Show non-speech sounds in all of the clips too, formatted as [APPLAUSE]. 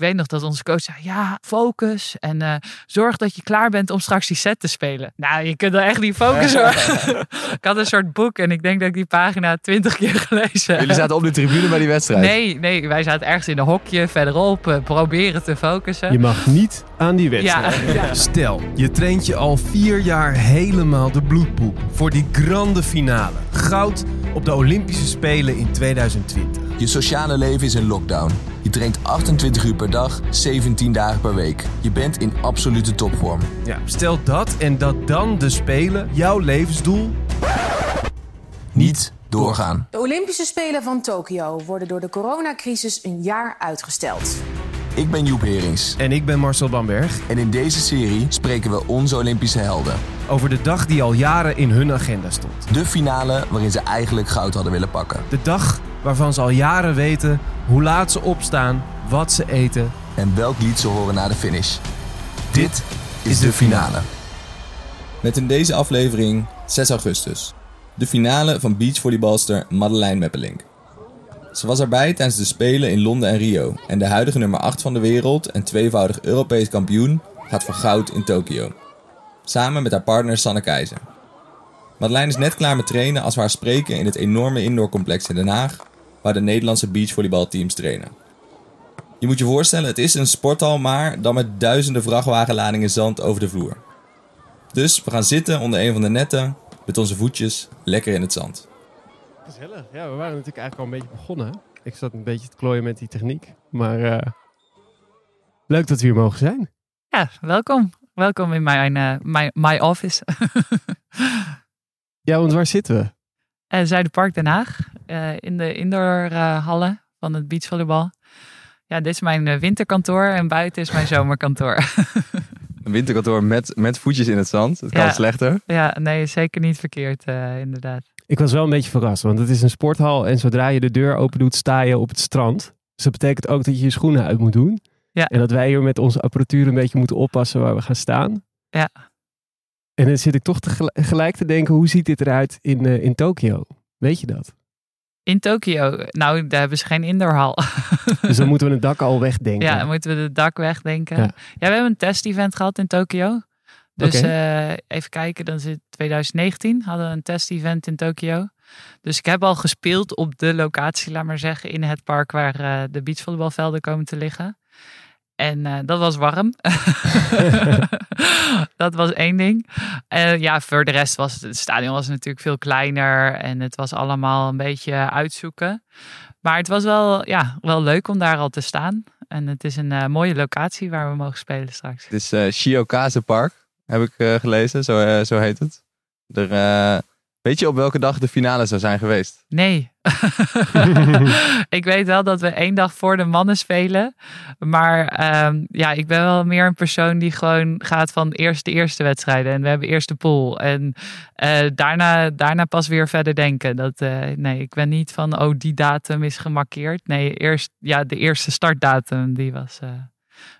weet nog dat onze coach zei, ja, focus en eh, zorg dat je klaar bent om straks die set te spelen. Nou, je kunt er echt niet focussen. [LAUGHS] hoor. ik had een soort boek en ik denk dat ik die pagina twintig keer gelezen heb. Jullie zaten op de tribune bij die wedstrijd. Nee, nee, wij zaten ergens in een hokje verderop, eh, proberen te focussen. Je mag niet aan die ja, wedstrijd. [LAUGHS] ja. Stel, je traint je al vier jaar helemaal de bloedpoep voor die grande finale. Goud op de Olympische Spelen in 2020. Je sociale leven is in lockdown. Je traint 28 uur per dag, 17 dagen per week. Je bent in absolute topvorm. Ja, stel dat en dat dan de Spelen jouw levensdoel Niet doorgaan. De Olympische Spelen van Tokio worden door de coronacrisis een jaar uitgesteld. Ik ben Joep Herings. En ik ben Marcel Bamberg. En in deze serie spreken we onze Olympische helden. Over de dag die al jaren in hun agenda stond. De finale waarin ze eigenlijk goud hadden willen pakken. De dag waarvan ze al jaren weten hoe laat ze opstaan, wat ze eten. En welk lied ze horen na de finish. Dit is de finale. Met in deze aflevering 6 augustus. De finale van beachvolleybalster Madeleine Meppelink. Ze was erbij tijdens de Spelen in Londen en Rio. En de huidige nummer 8 van de wereld en tweevoudig Europees kampioen gaat voor goud in Tokio. Samen met haar partner Sanne Keizer. Madeleine is net klaar met trainen als we haar spreken in het enorme indoorcomplex in Den Haag, waar de Nederlandse beachvolleybalteams trainen. Je moet je voorstellen, het is een sporthal, maar dan met duizenden vrachtwagenladingen zand over de vloer. Dus we gaan zitten onder een van de netten, met onze voetjes lekker in het zand. Gezellig. Ja, we waren natuurlijk eigenlijk al een beetje begonnen. Ik zat een beetje te klooien met die techniek. Maar eh, leuk dat we hier mogen zijn. Ja, welkom. Welkom in mijn, eh, mijn my office. [LAUGHS] Ja, want waar zitten we? Eh, Zuiderpark Den Haag. eh, in de indoorhallen van het beachvolleybal. Ja, dit is mijn eh, winterkantoor en buiten is mijn [LAUGHS] zomerkantoor. [LAUGHS] Een winterkantoor met, met voetjes in het zand. Het kan Ja. slechter. ja, nee, zeker niet verkeerd, eh, inderdaad. Ik was wel een beetje verrast, want het is een sporthal en zodra je de deur open doet, sta je op het strand. Dus dat betekent ook dat je je schoenen uit moet doen. Ja. En dat wij hier met onze apparatuur een beetje moeten oppassen waar we gaan staan. Ja. En dan zit ik toch tegelijk te denken, hoe ziet dit eruit in, eh, in Tokio? Weet je dat? In Tokio, nou, daar hebben ze geen indoorhal. [LAUGHS] Dus dan moeten we het dak al wegdenken. Ja, dan moeten we het dak wegdenken. Ja. Ja, we hebben een test-event gehad in Tokio. Dus eh, even kijken, dan het 2019. Hadden we een test-event in Tokio. Dus ik heb al gespeeld op de locatie, laat maar zeggen, in het park waar eh, de beachvolleybalvelden komen te liggen. En eh, dat was warm. [LAUGHS] dat was één ding. Eh, ja, voor de rest was het, stadion was natuurlijk veel kleiner en het was allemaal een beetje uitzoeken. Maar het was wel, ja, wel leuk om daar al te staan. En het is een eh, mooie locatie waar we mogen spelen straks. Het is eh Shiokaze Park, heb ik gelezen. Zo, zo heet het. Er, weet je op welke dag de finale zou zijn geweest? Nee. [LAUGHS] ik weet wel dat we één dag voor de mannen spelen. Maar ehm, ja, ik ben wel meer een persoon die gewoon gaat van eerst de eerste wedstrijden. En we hebben eerst de pool. En eh, daarna, daarna pas weer verder denken. Dat, eh, nee, ik ben niet van, oh, die datum is gemarkeerd. Nee, eerst, ja, de eerste startdatum, die was eh,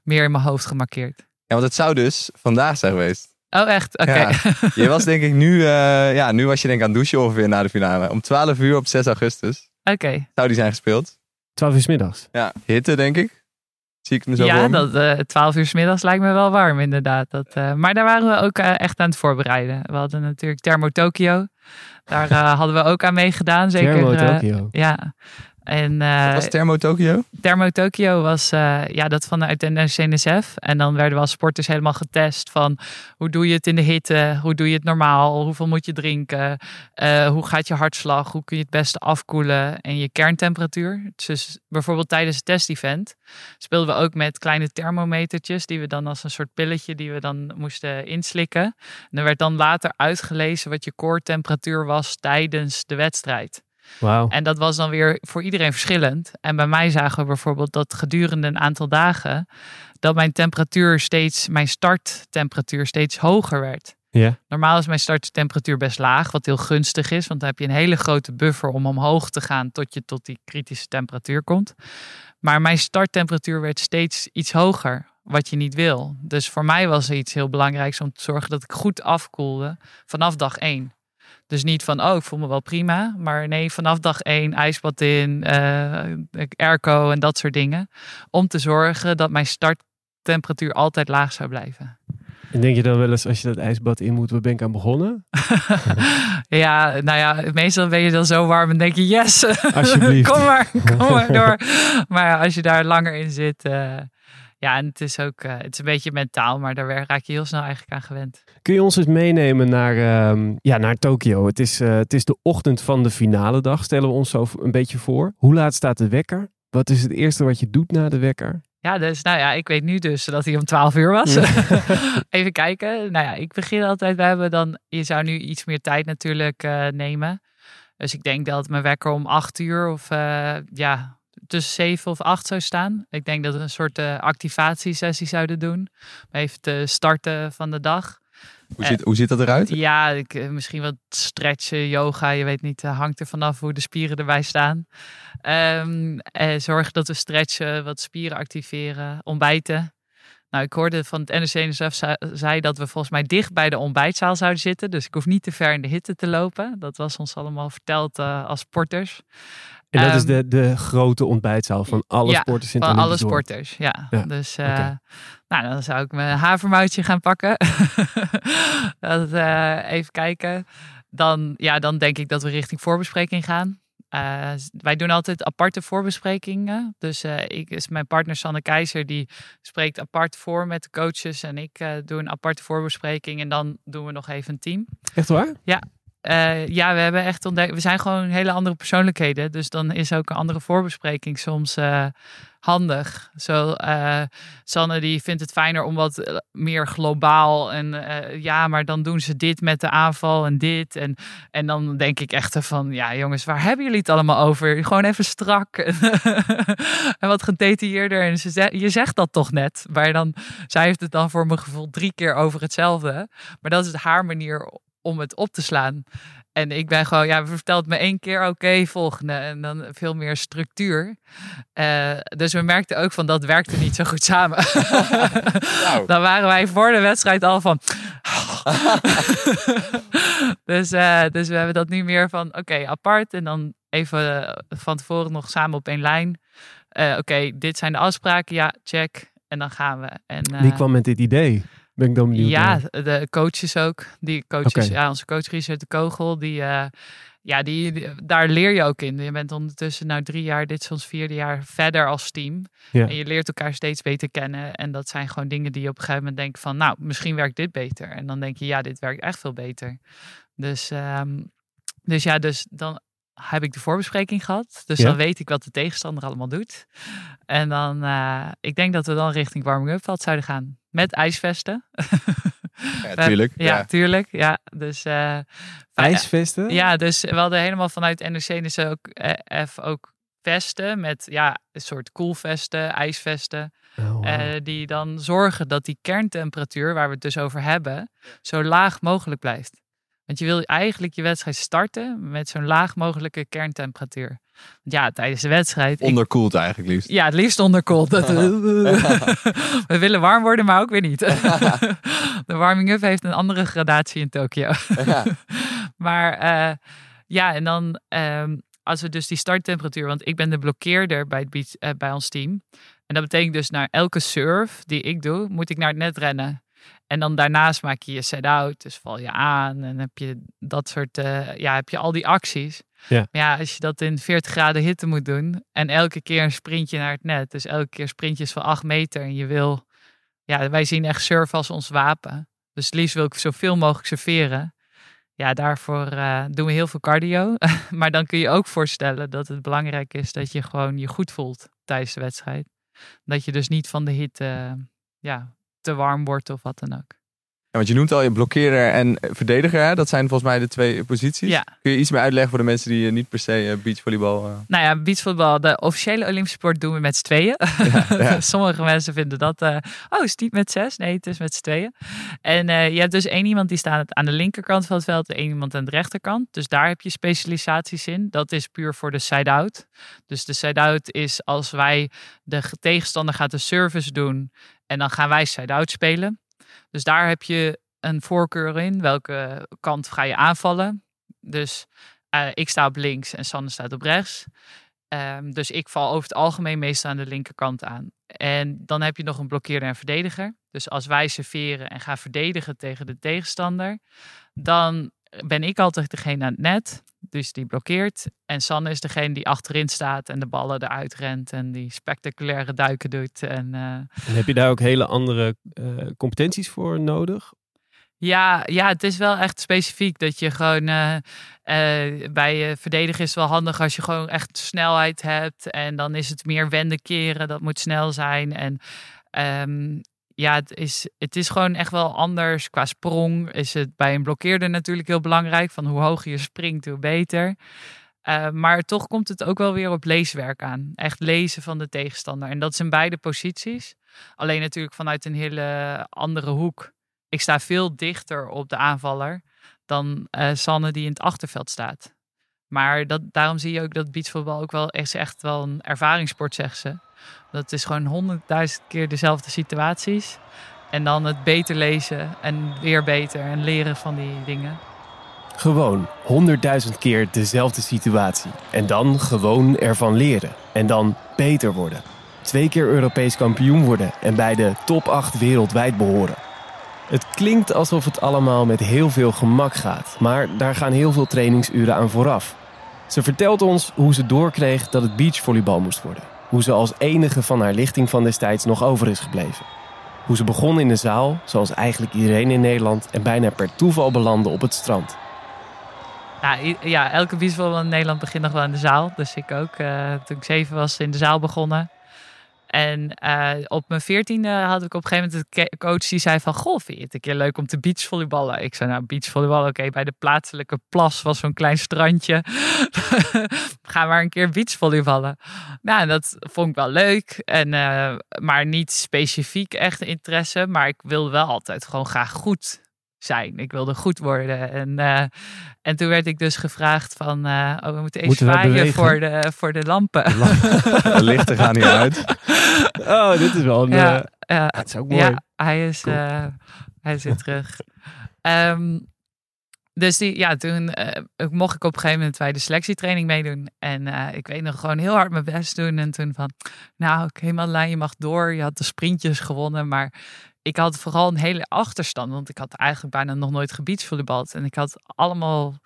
meer in mijn hoofd gemarkeerd. Ja, want het zou dus vandaag zijn geweest. Oh, echt? Oké. Ja. [LAUGHS] Je was denk ik nu, eh, ja, nu was je denk ik aan het douchen ongeveer na de finale. Om 12 uur op 6 augustus Oké. zou die zijn gespeeld. 12 uur 's middags. Ja, hitte denk ik. Zie ik me zo Ja, dat eh 12 uur 's middags lijkt me wel warm, inderdaad. Dat, eh, maar daar waren we ook echt aan het voorbereiden. We hadden natuurlijk Thermo Tokyo. Daar eh, hadden we ook aan meegedaan. Zeker, Thermo eh, Tokyo. ja. En eh, Wat was Thermo Tokyo? Thermo Tokyo was eh, ja, dat vanuit de CNSF. En dan werden we als sporters helemaal getest van hoe doe je het in de hitte? Hoe doe je het normaal? Hoeveel moet je drinken? Eh, hoe gaat je hartslag? Hoe kun je het beste afkoelen? En je kerntemperatuur. Dus bijvoorbeeld tijdens het testevent speelden we ook met kleine thermometertjes. Die we dan als een soort pilletje die we dan moesten inslikken. En er werd dan later uitgelezen wat je core temperatuur was tijdens de wedstrijd. En dat was dan weer voor iedereen verschillend. En bij mij zagen we bijvoorbeeld dat gedurende een aantal dagen dat mijn temperatuur steeds, mijn starttemperatuur steeds hoger werd. Ja. Normaal is mijn starttemperatuur best laag, wat heel gunstig is, want dan heb je een hele grote buffer om omhoog te gaan tot je tot die kritische temperatuur komt. Maar mijn starttemperatuur werd steeds iets hoger, wat je niet wil. Dus voor mij was er iets heel belangrijks om te zorgen dat ik goed afkoelde vanaf dag één. Dus niet van, oh, ik voel me wel prima. Maar nee, vanaf dag één ijsbad in, uh, airco en dat soort dingen. Om te zorgen dat mijn starttemperatuur altijd laag zou blijven. En denk je dan wel eens als je dat ijsbad in moet, waar ben ik aan begonnen? [LAUGHS] ja, nou ja, meestal ben je dan zo warm en denk je, yes, [LAUGHS] Alsjeblieft. kom maar, kom maar [LAUGHS] door. maar als je daar langer in zit, uh, ja, en het is ook, uh, het is een beetje mentaal, maar daar raak je heel snel eigenlijk aan gewend. Kun je ons eens meenemen naar, um, ja, naar Tokio? Het is, uh, het is de ochtend van de finale dag, stellen we ons zo een beetje voor. Hoe laat staat de wekker? Wat is het eerste wat je doet na de wekker? Ja, dus nou ja, ik weet nu dus dat hij om 12 uur was. [LAUGHS] Even kijken. Nou ja, ik begin altijd. We hebben dan, je zou nu iets meer tijd natuurlijk uh, nemen. Dus ik denk dat mijn wekker om 8 uur of ja, tussen 7 of 8 zou staan. Ik denk dat we een soort uh, activatiesessie zouden doen. Om even te starten van de dag. Hoe ziet, hoe ziet dat eruit? Ja, ik, misschien wat stretchen, yoga. Je weet niet, hangt er vanaf hoe de spieren erbij staan. Um, eh, zorgen dat we stretchen, wat spieren activeren, ontbijten. Nou, ik hoorde van het NRC-NSF zei dat we volgens mij dicht bij de ontbijtzaal zouden zitten. Dus ik hoef niet te ver in de hitte te lopen. Dat was ons allemaal verteld uh, als sporters. En dat um, is de, de grote ontbijtzaal van alle ja, sporters in van het alle Olympisch dorp. sporters, ja. Ja, Dus uh, oké. nou, dan zou ik mijn havermoutje gaan pakken. [LAUGHS] dat, uh, even kijken. Dan, ja, dan denk ik dat we richting voorbespreking gaan. Uh, wij doen altijd aparte voorbesprekingen. Dus uh, ik is mijn partner Sanne Keizer die spreekt apart voor met de coaches en ik uh, doe een aparte voorbespreking en dan doen we nog even een team. Echt waar? Ja. Ja, we hebben echt ontdekt. We zijn gewoon hele andere persoonlijkheden. Dus dan is ook een andere voorbespreking soms handig. Zo, uh, Sanne die vindt het fijner om wat eh, meer globaal. En ja, maar dan doen ze dit met de aanval en dit. En, en dan denk ik echt van, ja jongens, waar hebben jullie het allemaal over? Gewoon even strak. en [LAUGHS] wat gedetailleerder. En ze je zegt dat toch net. Maar dan, zij heeft het dan voor mijn gevoel drie keer over hetzelfde. Maar dat is haar manier om het op te slaan. En ik ben gewoon, ja, vertelt me één keer, oké, okay, volgende. En dan veel meer structuur. Uh, dus we merkten ook van, dat werkte niet zo goed samen. [LAUGHS] Nou. dan waren wij voor de wedstrijd al van... [LAUGHS] dus, uh, dus we hebben dat nu meer van, oké, okay, apart. En dan even van tevoren nog samen op één lijn. Uh, oké, okay, dit zijn de afspraken, ja, check. En dan gaan we. En, Wie kwam met dit idee? Ben ik dan benieuwd ja, naar. de coaches ook. Die coaches, ja, onze coach Richard de Kogel, die, uh, ja, die, die- daar leer je ook in. Je bent ondertussen nou drie jaar, dit is ons vierde jaar verder als team. Ja. En je leert elkaar steeds beter kennen. En dat zijn gewoon dingen die je op een gegeven moment denkt van, nou, misschien werkt dit beter. En dan denk je, ja, dit werkt echt veel beter. Dus, ehm, dus ja, dus dan heb ik de voorbespreking gehad. Dus Ja. dan weet ik wat de tegenstander allemaal doet. En dan, eh, ik denk dat we dan richting warming-up veld zouden gaan. Met ijsvesten. Ja, [LAUGHS] tuurlijk. Ja, Ja. tuurlijk. Ja, dus... eh, IJsvesten? ja, dus we hadden helemaal vanuit NRC dus ook, eh, F ook vesten met ja, een soort koelvesten, ijsvesten. Oh, eh, die dan zorgen dat die kerntemperatuur, waar we het dus over hebben, zo laag mogelijk blijft. Want je wil eigenlijk je wedstrijd starten met zo'n laag mogelijke kerntemperatuur. Want ja, tijdens de wedstrijd. ik- Onderkoeld eigenlijk liefst. ja, het liefst onderkoeld. [LAUGHS] [LAUGHS] We willen warm worden, maar ook weer niet. [LAUGHS] de warming-up heeft een andere gradatie in Tokio. Maar eh, ja, en dan ehm, als we dus die starttemperatuur, want ik ben de blokkeerder bij, het beach, eh, bij ons team. En dat betekent dus naar elke serve die ik doe, moet ik naar het net rennen. En dan daarnaast maak je je set-out, dus val je aan en heb je dat soort, eh, ja, heb je al die acties. Ja. Maar ja, als je dat in 40 graden hitte moet doen en elke keer een sprintje naar het net, dus elke keer sprintjes van 8 meter en je wil, ja, wij zien echt surfen als ons wapen. Dus het liefst wil ik zoveel mogelijk serveren. Ja, daarvoor eh, doen we heel veel cardio. [LAUGHS] maar dan kun je ook voorstellen dat het belangrijk is dat je gewoon je goed voelt tijdens de wedstrijd. Dat je dus niet van de hitte ja, te warm wordt of wat dan ook. Ja, want je noemt al je blokkeerder en verdediger. Hè? Dat zijn volgens mij de twee posities. Ja. Kun je iets meer uitleggen voor de mensen die eh, niet per se eh, beachvolleybal... eh, Nou ja, beachvoetbal, de officiële Olympische sport doen we met z'n tweeën. [LAUGHS] ja. [LAUGHS] Sommige mensen vinden dat, eh, oh, is het niet met zes? Nee, het is met z'n tweeën. En je hebt dus één iemand die staat aan de linkerkant van het veld en één iemand aan de rechterkant. Dus daar heb je specialisaties in. Dat is puur voor de side-out. Dus de side-out is als wij de ge- tegenstander gaat de service doen en dan gaan wij side-out spelen. Dus daar heb je een voorkeur in. Welke kant ga je aanvallen? Dus eh, ik sta op links en Sanne staat op rechts. Ehm, dus ik val over het algemeen meestal aan de linkerkant aan. En dan heb je nog een blokkeerder en verdediger. Dus als wij serveren en gaan verdedigen tegen de tegenstander, dan ben ik altijd degene aan het net. Dus die blokkeert. En Sanne is degene die achterin staat en de ballen eruit rent en die spectaculaire duiken doet. En, uh, en heb je daar ook hele andere uh, competenties voor nodig? Ja, ja, het is wel echt specifiek dat je gewoon uh, bij je verdedigen is wel handig als je gewoon echt snelheid hebt. En dan is het meer wenden keren, dat moet snel zijn. En um, ja, het is, het is gewoon echt wel anders. Qua sprong is het bij een blokkeerder natuurlijk heel belangrijk. Van hoe hoger je springt, hoe beter. Uh, maar toch komt het ook wel weer op leeswerk aan. Echt lezen van de tegenstander. En dat is in beide posities. Alleen natuurlijk vanuit een hele andere hoek. Ik sta veel dichter op de aanvaller dan uh, Sanne die in het achterveld staat. Maar dat, daarom zie je ook dat beachvoetbal ook wel echt, echt wel een ervaringssport, zegt ze. Dat is gewoon honderdduizend keer dezelfde situaties. En dan het beter lezen en weer beter en leren van die dingen. Gewoon honderdduizend keer dezelfde situatie. En dan gewoon ervan leren. En dan beter worden. Twee keer Europees kampioen worden en bij de top 8 wereldwijd behoren. Het klinkt alsof het allemaal met heel veel gemak gaat, maar daar gaan heel veel trainingsuren aan vooraf. Ze vertelt ons hoe ze doorkreeg dat het beachvolleybal moest worden. Hoe ze als enige van haar lichting van destijds nog over is gebleven. Hoe ze begon in de zaal, zoals eigenlijk iedereen in Nederland, en bijna per toeval belandde op het strand. Ja, ja elke beachvolleyballer in Nederland begint nog wel in de zaal. Dus ik ook. Uh, toen ik zeven was, in de zaal begonnen. En uh, op mijn veertiende had ik op een gegeven moment een coach die zei van... Goh, vind je het een keer leuk om te beachvolleyballen? Ik zei, nou, beachvolleyballen, oké. Bij de plaatselijke plas was zo'n klein strandje. [LAUGHS] Ga maar een keer beachvolleyballen. Nou, dat vond ik wel leuk. En, uh, maar niet specifiek echt interesse. Maar ik wilde wel altijd gewoon graag goed zijn. Ik wilde goed worden. En, uh, en toen werd ik dus gevraagd van, uh, oh, we moeten even zwaaien voor de, voor de lampen. De lichten gaan hier uit. [LAUGHS] Oh, dit is wel een... Ja, uh, het is ook mooi. Ja, hij is, cool. hij is weer terug. Um, dus die, ja, toen mocht ik op een gegeven moment bij de selectietraining meedoen. En ik weet nog gewoon heel hard mijn best doen. En toen van, nou oké okay, je mag door. Je had de sprintjes gewonnen, maar ik had vooral een hele achterstand. Want ik had eigenlijk bijna nog nooit gebiedsvolleybald. En ik had allemaal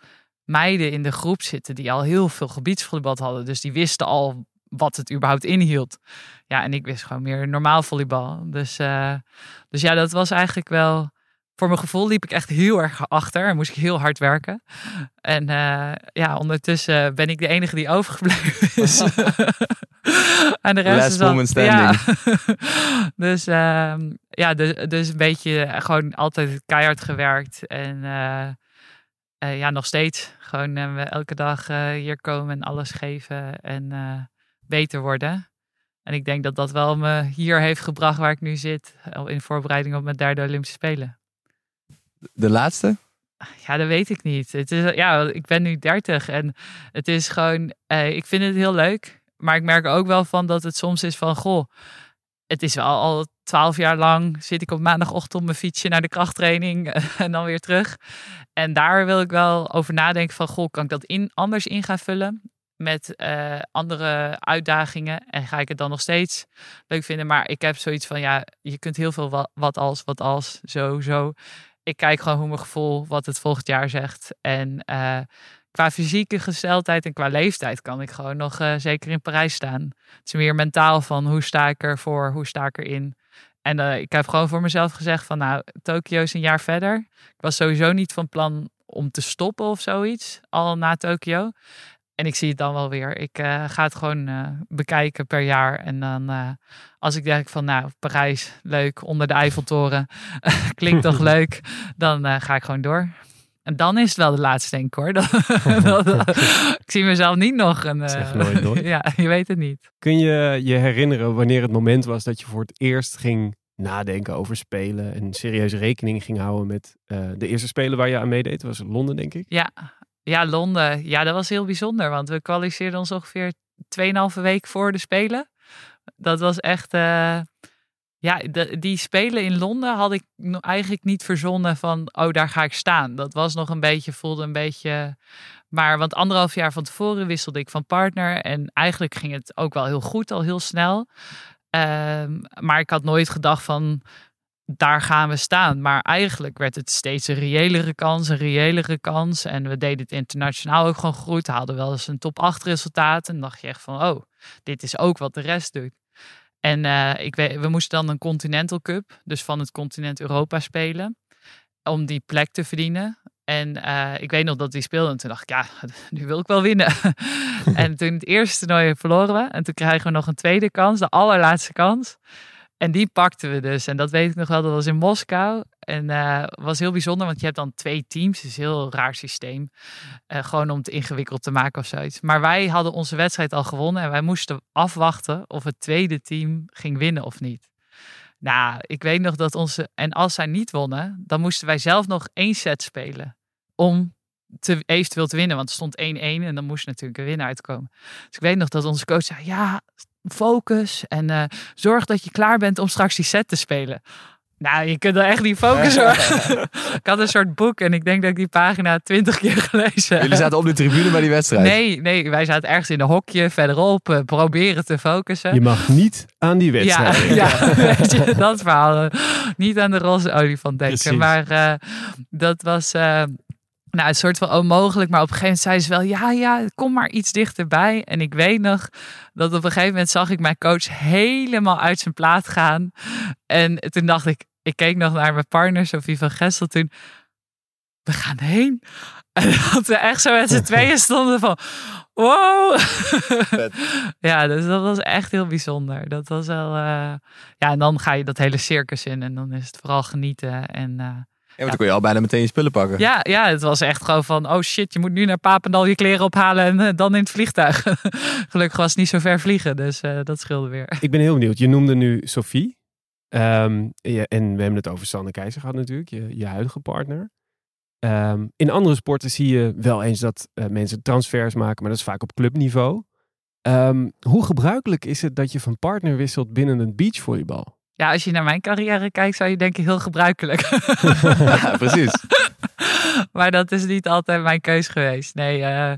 meiden in de groep zitten die al heel veel gebiedsvolleybald hadden. Dus die wisten al wat het überhaupt inhield. Ja, en ik wist gewoon meer normaal volleybal. Dus, uh, dus ja, dat was eigenlijk wel... Voor mijn gevoel liep ik echt heel erg achter en moest ik heel hard werken. En uh, ja, ondertussen ben ik de enige die overgebleven is. [LAUGHS] en de rest Last is dan, woman standing. Ja. [LAUGHS] dus uh, ja, dus, dus een beetje gewoon altijd keihard gewerkt. En uh, uh, ja, nog steeds. Gewoon elke dag hier komen en alles geven en beter worden. En ik denk dat dat wel me hier heeft gebracht waar ik nu zit. In voorbereiding op mijn derde Olympische Spelen. De laatste? Ja, dat weet ik niet. Het is, ja, ik ben nu 30 en het is gewoon, ik vind het heel leuk. Maar ik merk ook wel van dat het soms is van, goh, het is wel al twaalf jaar lang zit ik op maandagochtend op mijn fietsje naar de krachttraining [LAUGHS] en dan weer terug. En daar wil ik wel over nadenken van, goh, kan ik dat in, anders in gaan vullen? Met uh, andere uitdagingen. En ga ik het dan nog steeds leuk vinden? Maar ik heb zoiets van, ja, je kunt heel veel wat, wat als, wat als, zo, zo. Ik kijk gewoon hoe mijn gevoel, wat het volgend jaar zegt. En uh, qua fysieke gesteldheid en qua leeftijd kan ik gewoon nog uh, zeker in Parijs staan. Het is meer mentaal van hoe sta ik ervoor, hoe sta ik erin. En uh, ik heb gewoon voor mezelf gezegd van nou, Tokio is een jaar verder. Ik was sowieso niet van plan om te stoppen of zoiets, al na Tokio. En ik zie het dan wel weer. Ik uh, ga het gewoon uh, bekijken per jaar. En dan uh, als ik denk van nou, Parijs, leuk, onder de Eiffeltoren, [LAUGHS] klinkt toch [LAUGHS] leuk. Dan ga ik gewoon door. En dan is het wel de laatste, denk ik hoor. [LAUGHS] ik zie mezelf niet nog een. Zeg nooit, nooit. ja, je weet het niet. Kun je je herinneren wanneer het moment was dat je voor het eerst ging nadenken over spelen en serieus rekening ging houden met uh, de eerste spelen waar je aan meedeed? was Londen, denk ik. Ja, ja, Londen. Ja, dat was heel bijzonder, want we kwalificeerden ons ongeveer 2,5 week voor de spelen. Dat was echt. Uh, Ja, die spelen in Londen had ik eigenlijk niet verzonnen van, oh, daar ga ik staan. Dat was nog een beetje, voelde een beetje. Maar want anderhalf jaar van tevoren wisselde ik van partner. En eigenlijk ging het ook wel heel goed, al heel snel. Ehm, maar ik had nooit gedacht van, daar gaan we staan. Maar eigenlijk werd het steeds een reëlere kans, een reëlere kans. En we deden het internationaal ook gewoon goed. Haalden wel eens een top 8 resultaat. En dacht je echt van, oh, dit is ook wat de rest doet. En eh, ik weet, we moesten dan een Continental Cup, dus van het continent Europa spelen, om die plek te verdienen. En eh, ik weet nog dat die speelde en toen dacht ik, ja, [LAUGHS] nu wil ik wel winnen. [LAUGHS] en toen het eerste toernooi verloren we en toen krijgen we nog een tweede kans, de allerlaatste kans. En die pakten we dus. En dat weet ik nog wel, dat was in Moskou. En eh was heel bijzonder, want je hebt dan twee teams. Het is een heel raar systeem. Eh, gewoon om het ingewikkeld te maken of zoiets. Maar wij hadden onze wedstrijd al gewonnen. En wij moesten afwachten of het tweede team ging winnen of niet. Nou, ik weet nog dat onze... En als zij niet wonnen, dan moesten wij zelf nog één set spelen. Om te, eventueel te winnen. Want het stond 1-1 en dan moest natuurlijk een winnaar uitkomen. Dus ik weet nog dat onze coach zei... Ja, focus en eh, zorg dat je klaar bent om straks die set te spelen. Nou, je kunt er echt niet focussen. hoor. [LAUGHS] ik had een soort boek en ik denk dat ik die pagina twintig keer gelezen heb. Jullie zaten op de tribune bij die wedstrijd. Nee, nee, wij zaten ergens in een hokje verderop, eh, proberen te focussen. Je mag niet aan die Ja, wedstrijd. ja [LAUGHS] weet je, dat verhaal. Niet aan de roze olifant denken. Precies. Maar eh, dat was eh, nou, een soort van onmogelijk. Maar op een gegeven moment zei ze wel, ja, ja, kom maar iets dichterbij. En ik weet nog dat op een gegeven moment zag ik mijn coach helemaal uit zijn plaat gaan. En toen dacht ik, ik keek nog naar mijn partner, Sophie van Gessel, toen, we gaan heen. [LAUGHS] En dat we echt zo met z'n [LAUGHS] tweeën stonden van, wow. [LAUGHS] ja, dus dat was echt heel bijzonder. Dat was wel, eh, ja, en dan ga je dat hele circus in en dan is het vooral genieten. En eh, want dan kon je al bijna meteen je spullen pakken. ja, ja, het was echt gewoon van, oh shit, je moet nu naar Papendal je kleren ophalen en eh, dan in het vliegtuig. [LAUGHS] Gelukkig was het niet zo ver vliegen, dus eh, dat scheelde weer. Ik ben heel benieuwd. Je noemde nu Sophie. Ehm, ja, en we hebben het over Sanne Keizer gehad natuurlijk, je, je huidige partner. Ehm, in andere sporten zie je wel eens dat eh, mensen transfers maken, maar dat is vaak op clubniveau. Ehm, hoe gebruikelijk is het dat je van partner wisselt binnen het beachvolleybal? Ja, als je naar mijn carrière kijkt, zou je denken heel gebruikelijk. [LAUGHS] Ja, precies. [LAUGHS] maar dat is niet altijd mijn keus geweest. Nee, eh,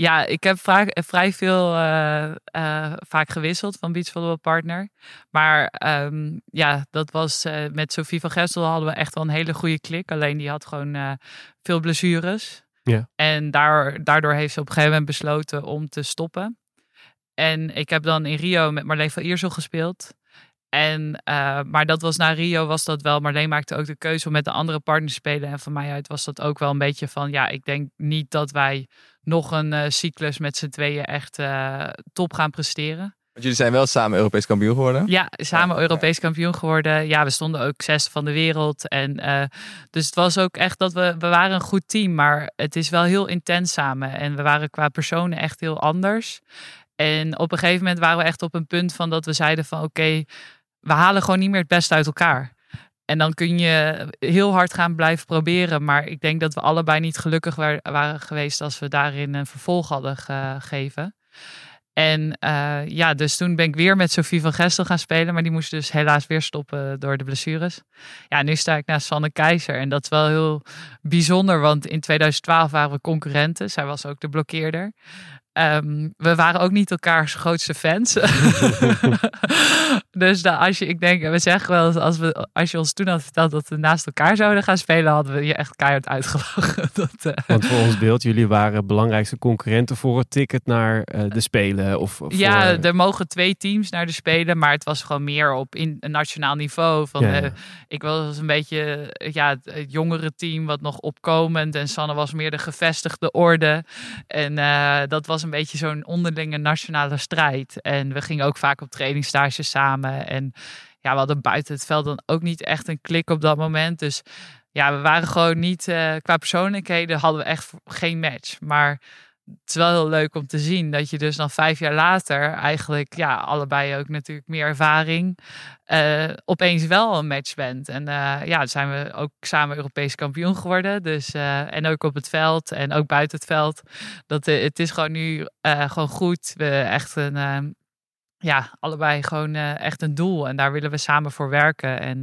ja, ik heb vaak, vrij veel eh, eh, vaak gewisseld van beachvolleybalpartner. Maar ehm, ja, dat was eh, met Sophie van Gessel hadden we echt wel een hele goede klik. Alleen die had gewoon eh, veel blessures. Ja. En daar, daardoor heeft ze op een gegeven moment besloten om te stoppen. En ik heb dan in Rio met Marleen van Iersel gespeeld. En, eh, maar dat was na Rio was dat wel. Marleen maakte ook de keuze om met de andere partner te spelen. En van mij uit was dat ook wel een beetje van... Ja, ik denk niet dat wij nog een eh, cyclus met z'n tweeën echt eh, top gaan presteren. Want jullie zijn wel samen Europees kampioen geworden. Ja, samen Ja, Europees kampioen geworden. Ja, we stonden ook zesde van de wereld. En dus het was ook echt dat we, we waren een goed team. Maar het is wel heel intens samen. En we waren qua personen echt heel anders. En op een gegeven moment waren we echt op een punt van dat we zeiden van oké, we halen gewoon niet meer het beste uit elkaar. En dan kun je heel hard gaan blijven proberen. Maar ik denk dat we allebei niet gelukkig wa- waren geweest als we daarin een vervolg hadden gegeven. En eh, ja, dus toen ben ik weer met Sophie van Gestel gaan spelen. Maar die moest dus helaas weer stoppen door de blessures. Ja, nu sta ik naast Sanne Keizer. En dat is wel heel bijzonder. Want in 2012 waren we concurrenten. Zij was ook de blokkeerder. Ehm, we waren ook niet elkaars grootste fans. [LAUGHS] dus dan, als je, ik denk, we zeggen wel eens, als, we, als je ons toen had verteld dat we naast elkaar zouden gaan spelen, hadden we je echt keihard uitgelachen. [LAUGHS] Dat, eh, Want voor ons beeld, jullie waren belangrijkste concurrenten voor het ticket naar eh, de Spelen. Of, of ja, voor, er mogen twee teams naar de Spelen, maar het was gewoon meer op in, een nationaal niveau. Van, Ja, eh, ik was een beetje eh, ja, het, jongere team, wat nog opkomend. En Sanne was meer de gevestigde orde. En eh, dat was een beetje zo'n onderlinge nationale strijd. En we gingen ook vaak op trainingstages samen. En ja, we hadden buiten het veld dan ook niet echt een klik op dat moment. Dus ja, we waren gewoon niet, eh, qua persoonlijkheden hadden we echt geen match. Maar het is wel heel leuk om te zien dat je dus dan vijf jaar later eigenlijk, ja, allebei ook natuurlijk meer ervaring, eh, opeens wel een match bent. En eh, ja, zijn we ook samen Europees kampioen geworden. Dus, eh, en ook op het veld en ook buiten het veld. Dat, het is gewoon nu gewoon goed. We echt een, ja, allebei gewoon echt een doel. En daar willen we samen voor werken. En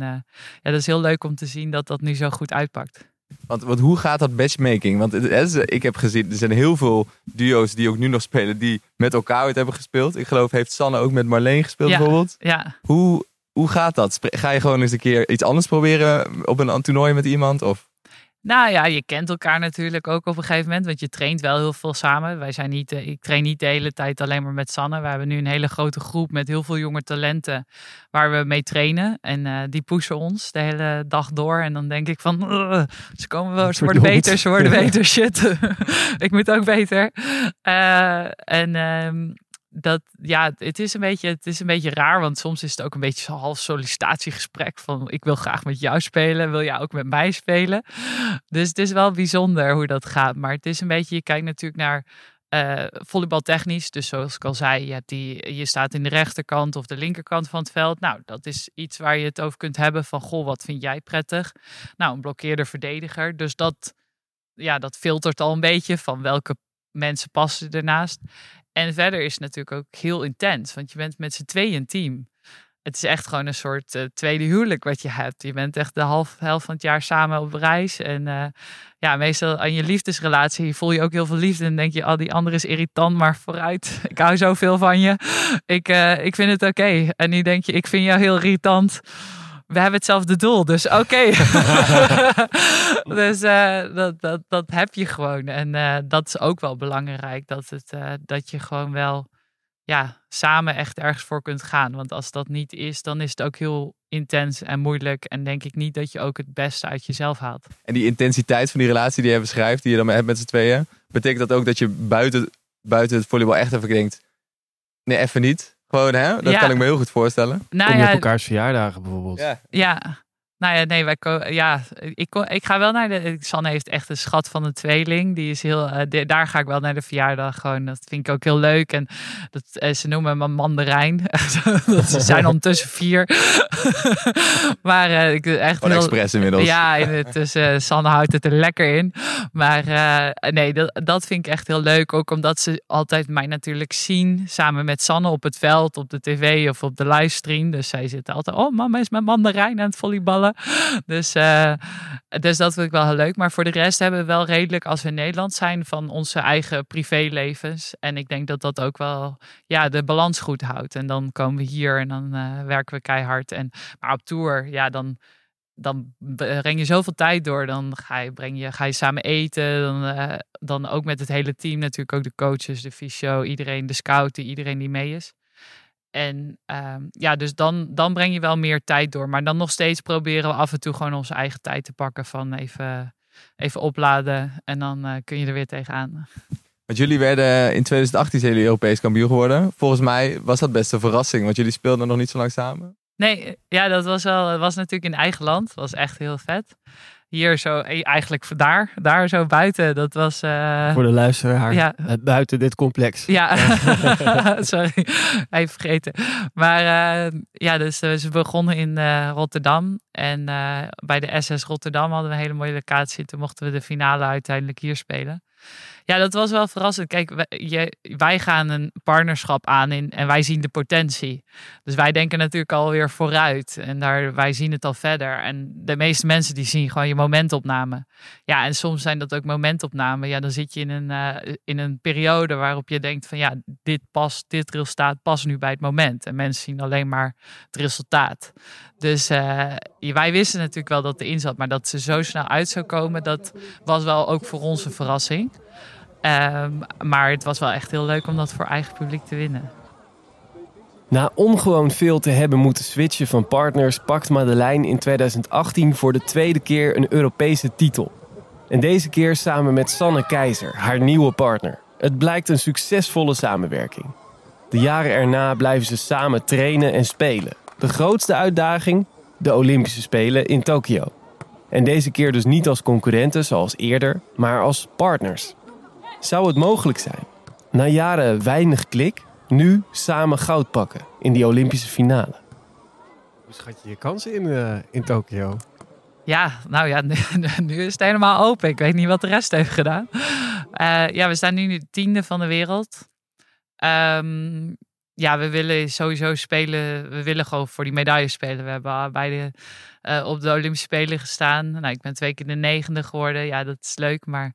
ja, dat is heel leuk om te zien dat dat nu zo goed uitpakt. Want, want hoe gaat dat matchmaking? Want het, ik heb gezien, er zijn heel veel duo's die ook nu nog spelen, die met elkaar uit hebben gespeeld. Ik geloof, heeft Sanne ook met Marleen gespeeld ja, bijvoorbeeld. Ja. Hoe, hoe gaat dat? Ga je gewoon eens een keer iets anders proberen op een toernooi met iemand? Of? Nou ja, je kent elkaar natuurlijk ook op een gegeven moment, want je traint wel heel veel samen. Wij zijn niet, ik train niet de hele tijd alleen maar met Sanne. We hebben nu een hele grote groep met heel veel jonge talenten waar we mee trainen. En uh, die pushen ons de hele dag door. En dan denk ik van, ze komen wel, ze worden beter, ze worden [LAUGHS] beter. Shit, [LAUGHS] ik moet ook beter. Uh, en um, dat, ja, het is, een beetje, het is een beetje raar, want soms is het ook een beetje zo'n half sollicitatiegesprek van ik wil graag met jou spelen, wil jij ook met mij spelen? Dus het is wel bijzonder hoe dat gaat, maar het is een beetje, je kijkt natuurlijk naar uh, volleybaltechnisch, dus zoals ik al zei, je, die, je staat in de rechterkant of de linkerkant van het veld. Nou, dat is iets waar je het over kunt hebben van, goh, wat vind jij prettig? Nou, een blokkeerde verdediger, dus dat, ja, dat filtert al een beetje van welke mensen passen ernaast. En verder is het natuurlijk ook heel intens, want je bent met z'n tweeën een team. Het is echt gewoon een soort uh, tweede huwelijk wat je hebt. Je bent echt de half, helft van het jaar samen op reis. En uh, ja, meestal aan je liefdesrelatie voel je ook heel veel liefde. En denk je, oh, die andere is irritant, maar vooruit. [LAUGHS] Ik hou zoveel van je. Ik, uh, ik vind het oké. En nu denk je, ik vind jou heel irritant we hebben hetzelfde doel, dus oké. Okay. [LAUGHS] dus uh, dat, dat, dat heb je gewoon. En uh, dat is ook wel belangrijk, dat, het, uh, dat je gewoon wel ja, samen echt ergens voor kunt gaan. Want als dat niet is, dan is het ook heel intens en moeilijk. En denk ik niet dat je ook het beste uit jezelf haalt. En die intensiteit van die relatie die je beschrijft, die je dan hebt met z'n tweeën, betekent dat ook dat je buiten, buiten het volleybal echt even denkt, nee, even niet. Gewoon, hè? Dat Ja. kan ik me heel goed voorstellen. Nou Kom je ja, op elkaars verjaardagen bijvoorbeeld. Ja. Ja. Nou ja, nee, wij ja, ik, ik ga wel naar de. Sanne heeft echt een schat van een tweeling. Die is heel. eh, de- daar ga ik wel naar de verjaardag. Gewoon, dat vind ik ook heel leuk. En dat, eh, ze noemen me mandarijn. [LAUGHS] Dat ze zijn ondertussen vier. [LAUGHS] maar eh, ik echt heel. expres inmiddels. Ja, eh, Sanne houdt het er lekker in. Maar nee, dat, dat vind ik echt heel leuk. Ook omdat ze altijd mij natuurlijk zien. Samen met Sanne op het veld, op de tv of op de livestream. Dus zij zitten altijd. Oh, mama is met mandarijn aan het volleyballen. [LAUGHS] Dus, eh, dus dat vind ik wel heel leuk. Maar voor de rest hebben we wel redelijk, als we in Nederland zijn, van onze eigen privélevens. En ik denk dat dat ook wel ja, de balans goed houdt. En dan komen we hier en dan eh, werken we keihard. En, maar op tour, ja, dan dan breng je zoveel tijd door. Dan ga je, breng je, ga je samen eten. Dan, eh, dan ook met het hele team natuurlijk. Ook de coaches, de fysio, iedereen, de scouten, iedereen die mee is. En ehm, ja, dus dan, dan breng je wel meer tijd door. Maar dan nog steeds proberen we af en toe gewoon onze eigen tijd te pakken. Van even, even opladen en dan eh, kun je er weer tegenaan. Want jullie werden in 2018 zijn jullie Europees kampioen geworden. Volgens mij was dat best een verrassing, want jullie speelden nog niet zo lang samen. Nee, ja, dat was wel. Was natuurlijk in eigen land. Dat was echt heel vet. Hier zo, eh, eigenlijk daar, daar zo buiten. Dat was. eh, Voor de luisteraar. Ja. eh, Buiten dit complex. Ja, [LAUGHS] sorry, even vergeten. Maar ja, dus eh, ze begonnen in Rotterdam. En bij de SS Rotterdam hadden we een hele mooie locatie. Toen mochten we de finale uiteindelijk hier spelen. Ja, dat was wel verrassend. Kijk, wij, gaan een partnerschap aan in, en wij zien de potentie. Dus wij denken natuurlijk alweer vooruit. En daar, wij zien het al verder. En de meeste mensen die zien gewoon je momentopname. Ja, en soms zijn dat ook momentopnamen. Ja, dan zit je in een, eh, in een periode waarop je denkt van ja, dit past, dit resultaat past nu bij het moment. En mensen zien alleen maar het resultaat. Dus eh, wij wisten natuurlijk wel dat erin zat, maar dat ze zo snel uit zou komen, dat was wel ook voor ons een verrassing. Ehm, maar het was wel echt heel leuk om dat voor eigen publiek te winnen. Na ongewoon veel te hebben moeten switchen van partners, pakt Madeleine in 2018 voor de tweede keer een Europese titel. En deze keer samen met Sanne Keizer, haar nieuwe partner. Het blijkt een succesvolle samenwerking. De jaren erna blijven ze samen trainen en spelen. De grootste uitdaging? De Olympische Spelen in Tokio. En deze keer dus niet als concurrenten zoals eerder, maar als partners. Zou het mogelijk zijn? Na jaren weinig klik, nu samen goud pakken in die Olympische finale. Hoe schat je je kansen in, eh, in Tokio? Ja, nou ja, [LAUGHS] nu, nu is het helemaal open. Ik weet niet wat de rest heeft gedaan. Eh, ja, we staan nu tiende van de wereld. Ehm, ja, we willen sowieso spelen. We willen gewoon voor die medailles spelen. We hebben beide uh, op de Olympische Spelen gestaan. Nou, ik ben twee keer de negende geworden. Ja, dat is leuk. Maar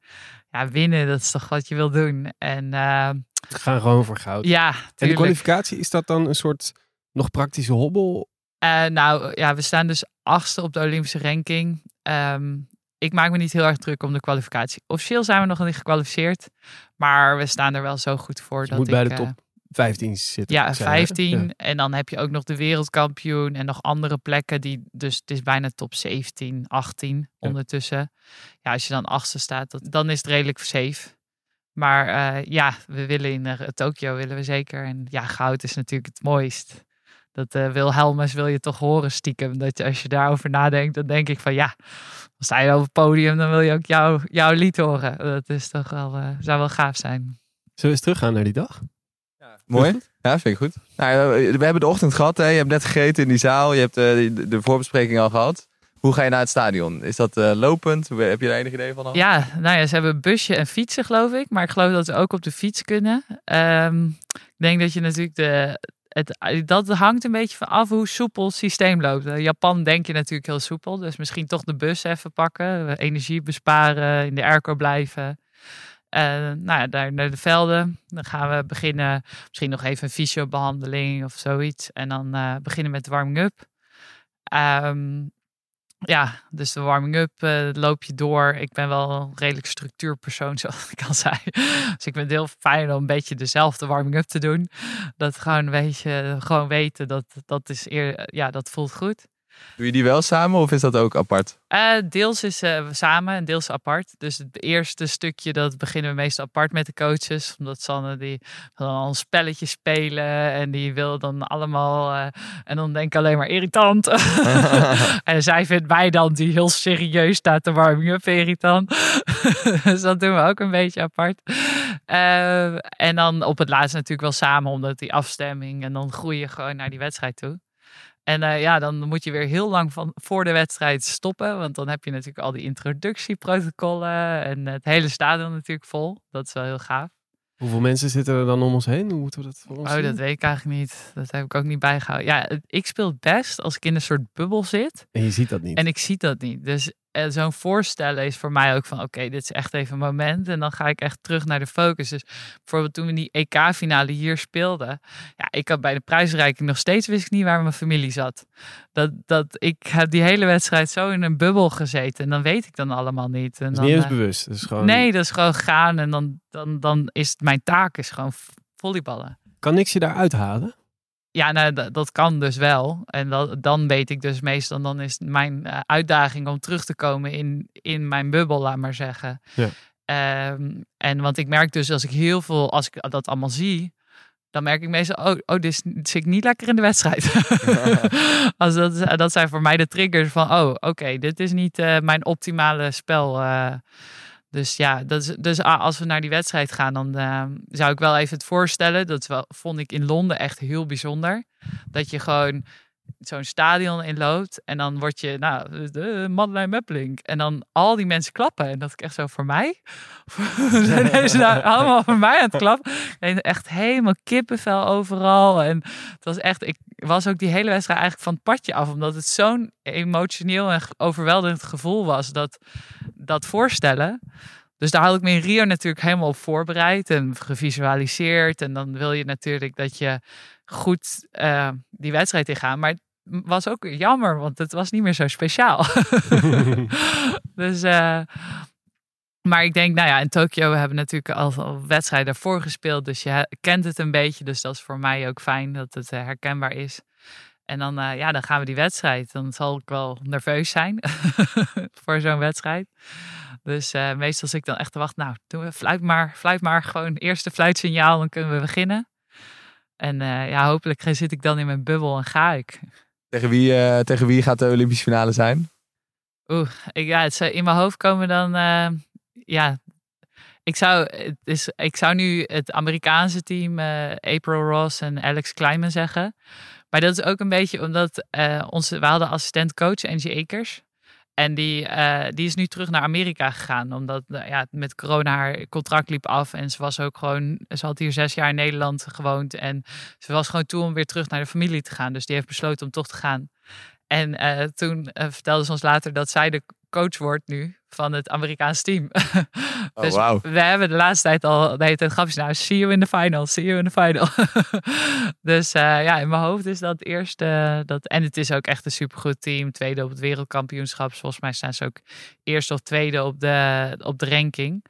ja, winnen, dat is toch wat je wil doen. En uh, gaan gewoon voor goud. Ja, tuurlijk. En de kwalificatie, is dat dan een soort nog praktische hobbel? Uh, nou ja, we staan dus achtste op de Olympische ranking. Um, ik maak me niet heel erg druk om de kwalificatie. Officieel zijn we nog niet gekwalificeerd. Maar we staan er wel zo goed voor. Je dat moet bij ik, de top uh, 15 zitten. Ja, 15. En dan heb je ook nog de wereldkampioen en nog andere plekken. Die, dus het is bijna top 17, 18 ja. ondertussen. Ja, als je dan achtste staat, dat, dan is het redelijk safe. Maar uh, ja, we willen in uh, Tokio willen we zeker. En ja, goud is natuurlijk het mooist. Dat uh, Wilhelmus wil je toch horen stiekem. Dat je, als je daarover nadenkt, dan denk ik van ja, dan sta je op het podium, dan wil je ook jou, jouw lied horen. Dat is toch wel, zou wel gaaf zijn. Zullen we eens teruggaan naar die dag? Mooi. Ja, vind ik goed. Nou, we hebben de ochtend gehad. Hè. Je hebt net gegeten in die zaal. Je hebt uh, de, de voorbespreking al gehad. Hoe ga je naar het stadion? Is dat uh, lopend? Heb je daar enig idee van? Al? Ja, nou ja, ze hebben busje en fietsen, geloof ik. Maar ik geloof dat ze ook op de fiets kunnen. Um, ik denk dat je natuurlijk de, het, dat hangt een beetje van af hoe soepel het systeem loopt. In Japan denk je natuurlijk heel soepel. Dus misschien toch de bus even pakken. Energie besparen, in de airco blijven. Uh, nou ja, daar naar de velden. Dan gaan we beginnen. Misschien nog even een fysiobehandeling of zoiets. En dan uh, beginnen met de warming-up. Um, ja, dus de warming-up uh, loop je door. Ik ben wel een redelijk structuurpersoon, [LAUGHS] zoals ik al zei. Dus ik vind het heel fijn om een beetje dezelfde warming-up te doen. Dat gewoon een gewoon weten dat dat is eer, ja, dat voelt goed. Doe je die wel samen of is dat ook apart? Uh, deels is uh, samen en deels apart. Dus het eerste stukje, dat beginnen we meestal apart met de coaches. Omdat Sanne die wil dan een spelletje spelen en die wil dan allemaal... Uh, en dan denk ik alleen maar irritant. [LAUGHS] [LAUGHS] en zij vindt mij dan, die heel serieus staat te warming up, irritant. [LAUGHS] dus dat doen we ook een beetje apart. en dan op het laatst natuurlijk wel samen, omdat die afstemming... En dan groei je gewoon naar die wedstrijd toe. En uh, ja, dan moet je weer heel lang van voor de wedstrijd stoppen. Want dan heb je natuurlijk al die introductieprotocollen. En het hele stadion natuurlijk vol. Dat is wel heel gaaf. Hoeveel mensen zitten er dan om ons heen? Hoe moeten we dat voor ons Oh, zien? dat weet ik eigenlijk niet. Dat heb ik ook niet bijgehouden. Ja, ik speel het best als ik in een soort bubbel zit. En je ziet dat niet. En ik zie dat niet. Dus uh, zo'n voorstellen is voor mij ook van... Oké, okay, dit is echt even een moment. En dan ga ik echt terug naar de focus. Dus bijvoorbeeld toen we die EK-finale hier speelden... Ja, ik had bij de prijsreiking nog steeds... wist ik niet waar mijn familie zat. Dat, dat, ik heb die hele wedstrijd zo in een bubbel gezeten. En dan weet ik dan allemaal niet. En is dan, niet eens uh, bewust. Dat is gewoon... Nee, dat is gewoon gaan. En dan, dan, dan is het, mijn taak is gewoon volleyballen. Kan niks je daar uithalen? Ja, nou, dat, dat kan dus wel. En dat, dan weet ik dus meestal, dan is mijn uh, uitdaging om terug te komen in, in mijn bubbel, laat maar zeggen. Ja. Um, en want ik merk dus als ik heel veel, als ik dat allemaal zie, dan merk ik meestal, oh, oh dit zit ik niet lekker in de wedstrijd. [LAUGHS] [LAUGHS] als dat, dat zijn voor mij de triggers van, oh, oké, okay, dit is niet uh, mijn optimale spel. Uh, dus ja, dat is, dus als we naar die wedstrijd gaan, dan uh, zou ik wel even het voorstellen. Dat wel, vond ik in Londen echt heel bijzonder. Dat je gewoon zo'n stadion inloopt en dan word je, nou, de Madeleine Meppelink. En dan al die mensen klappen. En dat ik echt zo, voor mij? [LAUGHS] Zijn deze nou allemaal voor mij aan het klappen? En echt helemaal kippenvel overal. En het was echt, ik was ook die hele wedstrijd eigenlijk van het padje af. Omdat het zo'n emotioneel en overweldigend gevoel was. Dat, dat voorstellen. Dus daar had ik me in Rio natuurlijk helemaal op voorbereid en gevisualiseerd. En dan wil je natuurlijk dat je goed uh, die wedstrijd ingaan. Maar het was ook jammer, want het was niet meer zo speciaal. [LAUGHS] [LAUGHS] dus, uh, maar ik denk, nou ja, in Tokio we hebben natuurlijk al, al wedstrijden daarvoor gespeeld. Dus je kent het een beetje. Dus dat is voor mij ook fijn dat het uh, herkenbaar is. En dan, uh, ja, dan gaan we die wedstrijd. Dan zal ik wel nerveus zijn [LAUGHS] voor zo'n wedstrijd. Dus uh, meestal zit ik dan echt te wachten. Nou, doen we, fluit maar, fluit maar. Gewoon eerste fluitsignaal, dan kunnen we beginnen. En uh, ja, hopelijk zit ik dan in mijn bubbel en ga ik. Tegen wie, tegen wie gaat de Olympische finale zijn? Oeh, ik, ja, het zou in mijn hoofd komen dan... Ja, ik zou, het is, ik zou nu het Amerikaanse team April Ross en Alex Kleiman zeggen. Maar dat is ook een beetje omdat onze, we hadden assistent coach Angie Akers. En die, uh, die is nu terug naar Amerika gegaan. Omdat uh, ja, met corona haar contract liep af. En ze was ook gewoon. Ze had hier zes jaar in Nederland gewoond. En ze was gewoon toe om weer terug naar de familie te gaan. Dus die heeft besloten om toch te gaan. En uh, toen vertelde ze ons later dat zij de coach wordt nu van het Amerikaanse team. [LAUGHS] Oh, dus wauw. we hebben de laatste tijd al de hele tijd grapjes. Nou, see you in the final, see you in the final. [LAUGHS] dus uh, ja, in mijn hoofd is dat eerste. Dat, en het is ook echt een supergoed team. Tweede op het wereldkampioenschap. Volgens mij staan ze ook eerste of tweede op de, op de ranking.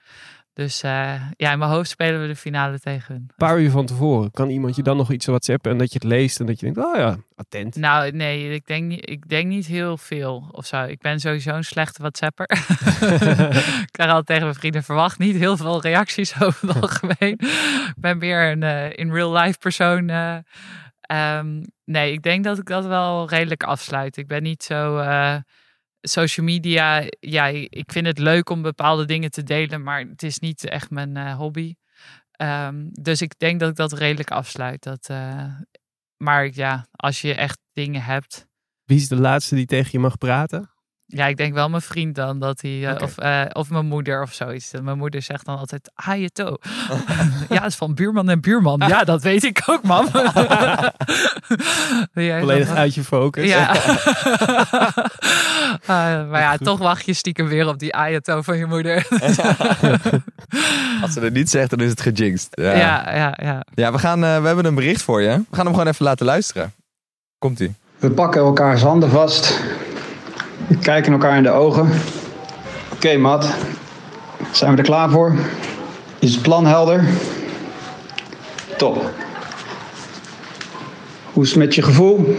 Dus uh, ja, in mijn hoofd spelen we de finale tegen hun. Een paar uur van tevoren. Kan iemand je dan nog iets whatsappen en dat je het leest en dat je denkt, oh ja, attent. Nou, nee, ik denk, niet, ik denk niet heel veel of zo. Ik ben sowieso een slechte whatsapper. [LAUGHS] ik krijg altijd tegen mijn vrienden verwacht niet heel veel reacties [LAUGHS] over het algemeen. [LAUGHS] ik ben meer een uh, in real life persoon. Uh, um, nee, ik denk dat ik dat wel redelijk afsluit. Ik ben niet zo social media, ja, ik vind het leuk om bepaalde dingen te delen, maar het is niet echt mijn uh, hobby. Um, dus ik denk dat ik dat redelijk afsluit. Dat, uh, maar ja, als je echt dingen hebt. Wie is de laatste die tegen je mag praten? Ja, ik denk wel mijn vriend dan, dat hij, uh, okay. of, uh, of mijn moeder of zoiets. Mijn moeder zegt dan altijd, ah je toe. [LAUGHS] [LAUGHS] ja, het is van buurman en buurman. Ja, dat weet ik ook, man. [LAUGHS] Volledig dan... uit je focus. Ja. uh, maar ja, toch wacht je stiekem weer op die ayato van je moeder. Als ze het niet zegt, dan is het gejinxed. Ja, ja, ja. Ja, ja we, gaan, uh, we hebben een bericht voor je. We gaan hem gewoon even laten luisteren. Komt-ie. We pakken elkaars handen vast. Kijken elkaar in de ogen. Oké, okay, Matt. Zijn we er klaar voor? Is het plan helder? Top. Hoe is het met je gevoel?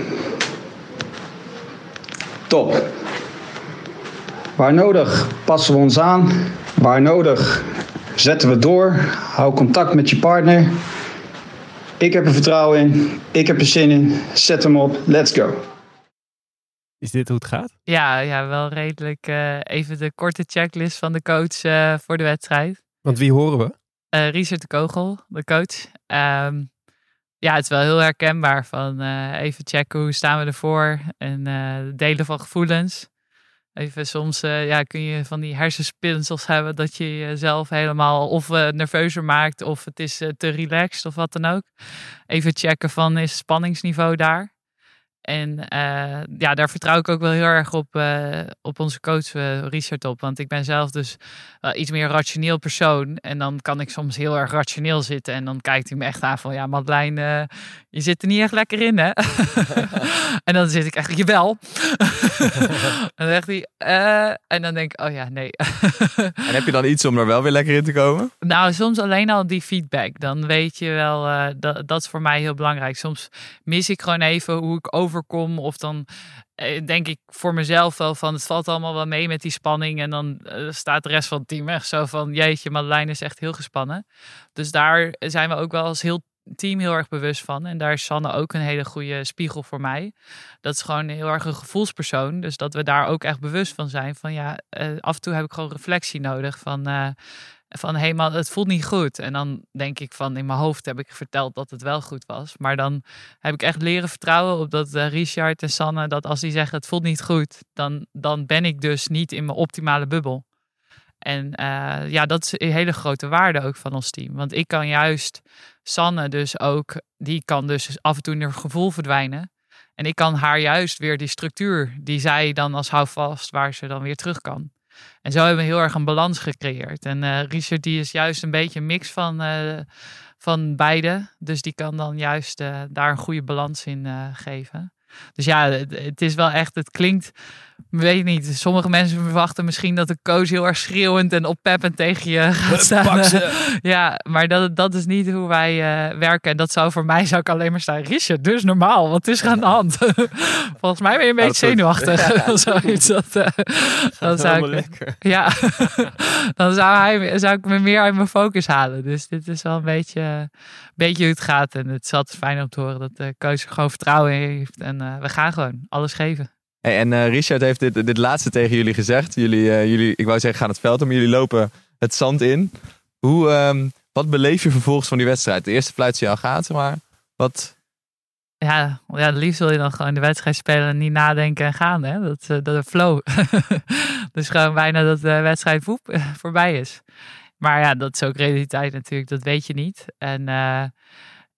Top. Waar nodig passen we ons aan. Waar nodig zetten we door. Hou contact met je partner. Ik heb er vertrouwen in. Ik heb er zin in. Zet hem op. Let's go. Is dit hoe het gaat? Ja, ja wel redelijk. Uh, even de korte checklist van de coach uh, voor de wedstrijd. Want wie horen we? Uh, Richard de Kogel, de coach. Um, ja, het is wel heel herkenbaar van even checken hoe staan we ervoor. En delen van gevoelens. Even soms ja, kun je van die hersenspinsels hebben dat je jezelf helemaal of nerveuzer maakt of het is te relaxed of wat dan ook. Even checken van is het spanningsniveau daar. En uh, ja, daar vertrouw ik ook wel heel erg op, uh, op onze coach uh, Richard op. Want ik ben zelf dus iets meer rationeel persoon. En dan kan ik soms heel erg rationeel zitten. En dan kijkt hij me echt aan van... Ja, Madeleine, je zit er niet echt lekker in, hè? [LAUGHS] en dan zit ik echt, jawel. en [LAUGHS] dan zegt hij... en dan denk ik, oh ja, nee. [LAUGHS] en heb je dan iets om er wel weer lekker in te komen? Nou, soms alleen al die feedback. Dan weet je wel, dat, dat is voor mij heel belangrijk. Soms mis ik gewoon even hoe ik over overkom. Of dan eh, denk ik voor mezelf wel van het valt allemaal wel mee met die spanning. En dan staat de rest van het team echt zo van jeetje, Madeleine is echt heel gespannen. Dus daar zijn we ook wel als heel team heel erg bewust van. En daar is Sanne ook een hele goede spiegel voor mij. Dat is gewoon heel erg een gevoelspersoon. Dus dat we daar ook echt bewust van zijn. Van ja, uh, af en toe heb ik gewoon reflectie nodig. Van uh, van man, het voelt niet goed. En dan denk ik van in mijn hoofd heb ik verteld dat het wel goed was. Maar dan heb ik echt leren vertrouwen op dat uh, Richard en Sanne, dat als die zeggen het voelt niet goed, dan, dan ben ik dus niet in mijn optimale bubbel. En ja, dat is een hele grote waarde ook van ons team. Want ik kan juist Sanne dus ook, die kan dus af en toe in haar gevoel verdwijnen. En ik kan haar juist weer die structuur die zij dan als houvast, waar ze dan weer terug kan. En zo hebben we heel erg een balans gecreëerd. En uh, Richard die is juist een beetje een mix van, uh, van beide. Dus die kan dan juist uh, daar een goede balans in geven. Dus ja, het, is wel echt, het klinkt, weet niet. Sommige mensen verwachten misschien dat de coach heel erg schreeuwend en oppeppend tegen je gaat staan. [LAUGHS] ja, maar dat, dat is niet hoe wij uh, werken. En dat zou voor mij zou ik alleen maar staan. Richard, dus normaal, wat is er aan de hand? [LAUGHS] Volgens mij ben je een beetje zenuwachtig. Ja. [LAUGHS] Zoiets. Dat, uh, dan zou ik, lekker. Ja, dan zou, hij, zou ik me meer uit mijn focus halen. Dus dit is wel een beetje, beetje hoe het gaat. En het is altijd fijn om te horen dat de coach er gewoon vertrouwen in heeft. En uh, we gaan gewoon alles geven. En uh, Richard heeft dit, dit laatste tegen jullie gezegd. Jullie, uh, jullie, ik wou zeggen, gaan het veld om. Jullie lopen het zand in. Hoe, um, wat beleef je vervolgens van die wedstrijd? De eerste fluit zie je al gaat, maar wat... Ja, ja, liefst wil je dan gewoon de wedstrijd spelen en niet nadenken en gaan. Hè? Dat, dat de flow. [LAUGHS] dus gewoon bijna dat de wedstrijd voep, voorbij is. Maar ja, dat is ook realiteit natuurlijk. Dat weet je niet. En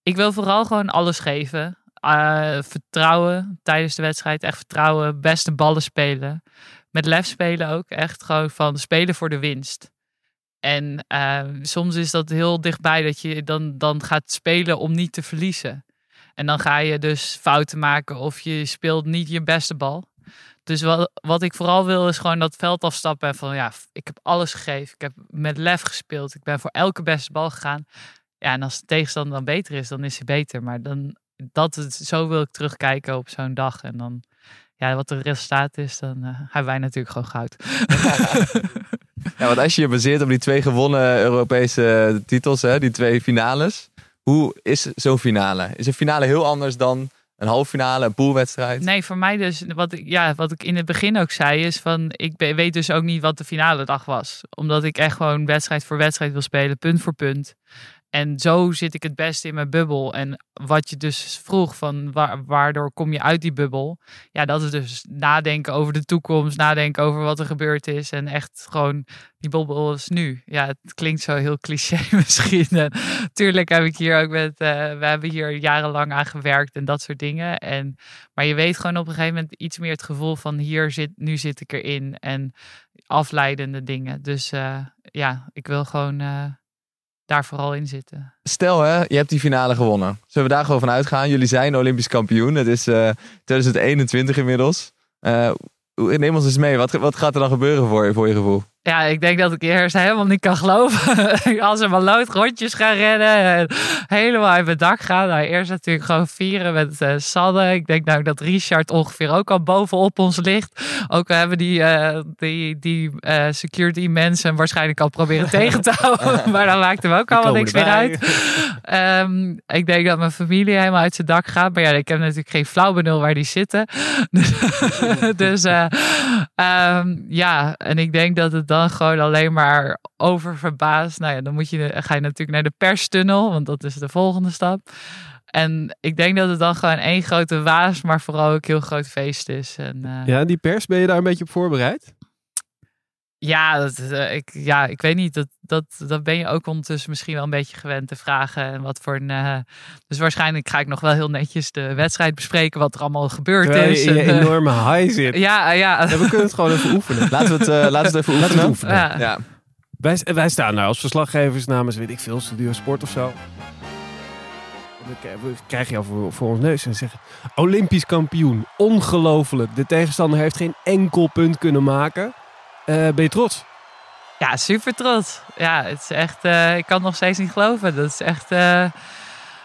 ik wil vooral gewoon alles geven. Uh, vertrouwen tijdens de wedstrijd. Echt vertrouwen. Beste ballen spelen. Met lef spelen ook. Echt gewoon van spelen voor de winst. En uh, soms is dat heel dichtbij dat je dan, dan gaat spelen om niet te verliezen. En dan ga je dus fouten maken of je speelt niet je beste bal. Dus wat, wat ik vooral wil is gewoon dat veld afstappen en van ja, ik heb alles gegeven. Ik heb met lef gespeeld. Ik ben voor elke beste bal gegaan. Ja, en als de tegenstander dan beter is, dan is hij beter. Maar dan, dat, zo wil ik terugkijken op zo'n dag. En dan, ja, wat het resultaat is, dan uh, hebben wij natuurlijk gewoon goud. [LAUGHS] ja, want als je je baseert op die twee gewonnen Europese titels, hè, die twee finales. Hoe is zo'n finale? Is een finale heel anders dan een halffinale, een poolwedstrijd? Nee, voor mij dus, wat ik, ja, wat ik in het begin ook zei, is van, ik weet dus ook niet wat de finale dag was. Omdat ik echt gewoon wedstrijd voor wedstrijd wil spelen, punt voor punt. En zo zit ik het beste in mijn bubbel. En wat je dus vroeg van waardoor kom je uit die bubbel? Ja, dat is dus nadenken over de toekomst, nadenken over wat er gebeurd is. En echt gewoon, die bubbel is nu. Ja, het klinkt zo heel cliché [LAUGHS] misschien. En tuurlijk heb ik hier ook met, uh, we hebben hier jarenlang aan gewerkt en dat soort dingen. En, maar je weet gewoon op een gegeven moment iets meer het gevoel van hier zit, nu zit ik erin. En afleidende dingen. Dus uh, ja, ik wil gewoon... Uh, daar vooral in zitten. Stel hè, je hebt die finale gewonnen. Zullen we daar gewoon van uitgaan? Jullie zijn Olympisch kampioen. Het is uh, 2021 inmiddels. Uh, neem ons eens mee. Wat, wat gaat er dan gebeuren voor, voor je gevoel? Ja, ik denk dat ik eerst helemaal niet kan geloven. [LAUGHS] Als we maar lood rondjes gaan rennen. En helemaal uit mijn dak gaan. Nou, eerst natuurlijk gewoon vieren met uh, Sanne. Ik denk nou dat Richard ongeveer ook al bovenop ons ligt. Ook we hebben die, uh, die, die uh, security mensen waarschijnlijk al proberen [LAUGHS] tegen te houden. [LAUGHS] maar dan maakt hem ook allemaal niks meer uit. um, ik denk dat mijn familie helemaal uit zijn dak gaat. Maar ja, ik heb natuurlijk geen flauw benul waar die zitten. dus um, ja, en ik denk dat het dan gewoon alleen maar over verbaasd. Nou ja, dan moet je, ga je natuurlijk naar de perstunnel, want dat is de volgende stap. En ik denk dat het dan gewoon één grote waas, maar vooral ook heel groot feest is. En, uh... Ja, die pers, ben je daar een beetje op voorbereid? Ja, dat, uh, ik, ja, ik weet niet. Dat, dat, dat ben je ook ondertussen misschien wel een beetje gewend te vragen. En wat voor een. Uh, dus waarschijnlijk ga ik nog wel heel netjes de wedstrijd bespreken. Wat er allemaal gebeurd Terwijl is. Je in een enorme high zit. Ja, ja. ja. We kunnen het gewoon even oefenen. Laten we het, uh, laten we het even oefenen. Het oefenen. Ja. ja. Wij, wij staan daar als verslaggevers namens, weet ik veel, Studio Sport of zo. We krijgen jou voor, voor ons neus en zeggen: Olympisch kampioen, ongelooflijk. De tegenstander heeft geen enkel punt kunnen maken. Uh, ben je trots? Ja, super trots. Ja, het is echt, uh, ik kan het nog steeds niet geloven. Dat is echt, uh,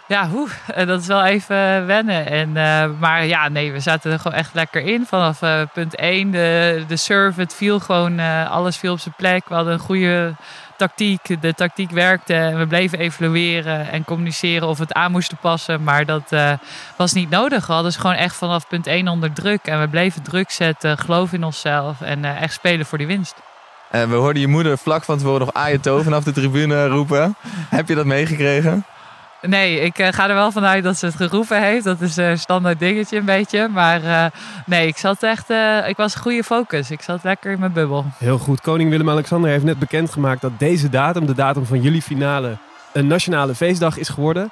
ja, hoe, dat is wel even wennen. En, maar ja, nee, we zaten er gewoon echt lekker in. Vanaf punt 1, de, de serve, het viel gewoon, alles viel op zijn plek. We hadden een goede tactiek. De tactiek werkte en we bleven evalueren en communiceren of het aan moesten passen. Maar dat uh, was niet nodig. We hadden dus gewoon echt vanaf punt 1 onder druk. En we bleven druk zetten, geloof in onszelf en uh, echt spelen voor die winst. En we hoorden je moeder vlak van tevoren nog Ayato vanaf de tribune roepen. Heb je dat meegekregen? Nee, ik uh, ga er wel vanuit dat ze het geroepen heeft. Dat is een standaard dingetje een beetje. Maar uh, nee, ik zat echt... Ik was goede focus. Ik zat lekker in mijn bubbel. Heel goed. Koning Willem-Alexander heeft net bekendgemaakt dat deze datum, de datum van jullie finale, een nationale feestdag is geworden.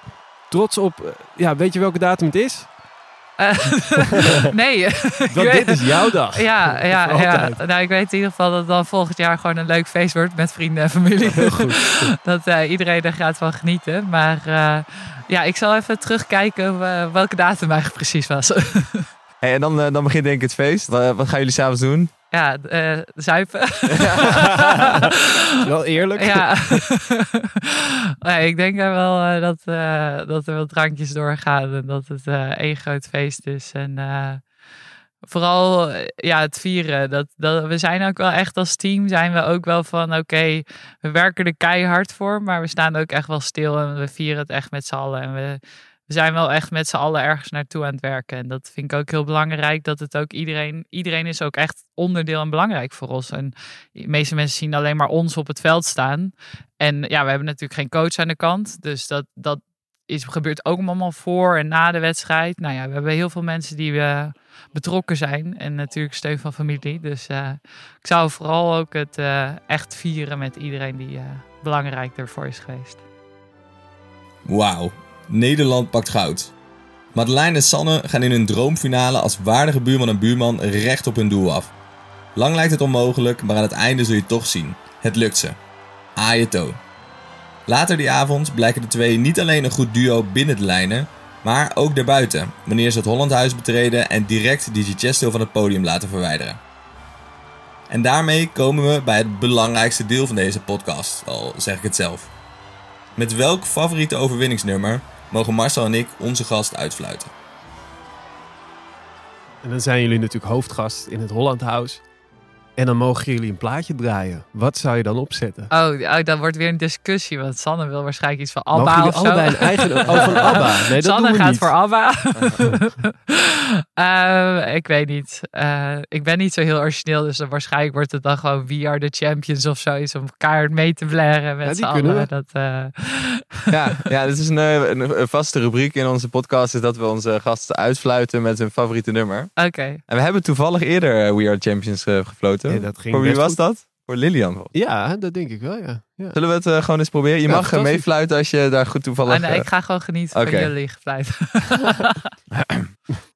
Trots op... ja, weet je welke datum het is? [LAUGHS] nee. [LAUGHS] Want dit is jouw dag. Ja, [LAUGHS] ja, ja. Nou, ik weet in ieder geval dat het dan volgend jaar gewoon een leuk feest wordt met vrienden en familie. Heel goed. dat uh, iedereen er gaat van genieten. Maar uh, ja, ik zal even terugkijken welke datum eigenlijk precies was. hey, en dan, dan begint denk ik het feest. Wat, wat gaan jullie s'avonds doen? Ja, uh, zuipen. [LAUGHS] wel eerlijk. Ja. [LAUGHS] nee, ik denk wel uh, dat, uh, dat er wat drankjes doorgaan en dat het één groot feest is. En vooral ja, het vieren. Dat, dat, we zijn ook wel echt als team, zijn we ook wel van oké, okay, we werken er keihard voor, maar we staan ook echt wel stil en we vieren het echt met z'n allen. En we, we zijn wel echt met z'n allen ergens naartoe aan het werken. En dat vind ik ook heel belangrijk. Dat het ook iedereen, iedereen is ook echt onderdeel en belangrijk voor ons. En de meeste mensen zien alleen maar ons op het veld staan. En ja, we hebben natuurlijk geen coach aan de kant. Dus dat, dat is, gebeurt ook allemaal voor en na de wedstrijd. Nou ja, we hebben heel veel mensen die uh, betrokken zijn. En natuurlijk steun van familie. Dus uh, ik zou vooral ook het uh, echt vieren met iedereen die belangrijk ervoor is geweest. Wauw, Nederland pakt goud. Madeleine en Sanne gaan in hun droomfinale als waardige buurman en buurman recht op hun doel af. Lang lijkt het onmogelijk, maar aan het einde zul je toch zien. Het lukt ze. Ajeto. Later die avond blijken de twee niet alleen een goed duo binnen de lijnen, maar ook daarbuiten, wanneer ze het Hollandhuis betreden en direct DJ Chesto van het podium laten verwijderen. En daarmee komen we bij het belangrijkste deel van deze podcast, al zeg ik het zelf. Met welk favoriete overwinningsnummer mogen Marcel en ik onze gast uitfluiten? En dan zijn jullie natuurlijk hoofdgast in het Hollandhuis. En dan mogen jullie een plaatje draaien. Wat zou je dan opzetten? Oh, oh dan wordt weer een discussie. Want Sanne wil waarschijnlijk iets van Abba mogen of zo. allebei een eigen... Oh, van Abba. Nee, dat Sanne doen we gaat niet. voor Abba. uh, [LAUGHS] [LAUGHS] ik weet niet. Uh, ik ben niet zo heel origineel. Dus dan waarschijnlijk wordt het dan gewoon We Are The Champions of zoiets. Om elkaar mee te blaren met Ja, z'n. Dat, uh, Ja, [LAUGHS] ja dit is een, eh, een, een vaste rubriek in onze podcast. Is dat we onze gasten uitfluiten met hun favoriete nummer. Oké. En we hebben toevallig eerder eh, We Are Champions eh, Ja, dat ging Voor wie was goed. dat? Voor Lilian. Ja, dat denk ik wel, ja. ja. Zullen we het eh, gewoon eens proberen? Je Ja, mag eh, meefluiten als je daar goed toevallig... Ah, nee, eh, ik ga gewoon genieten van jullie gefluit. [LAUGHS] [LAUGHS]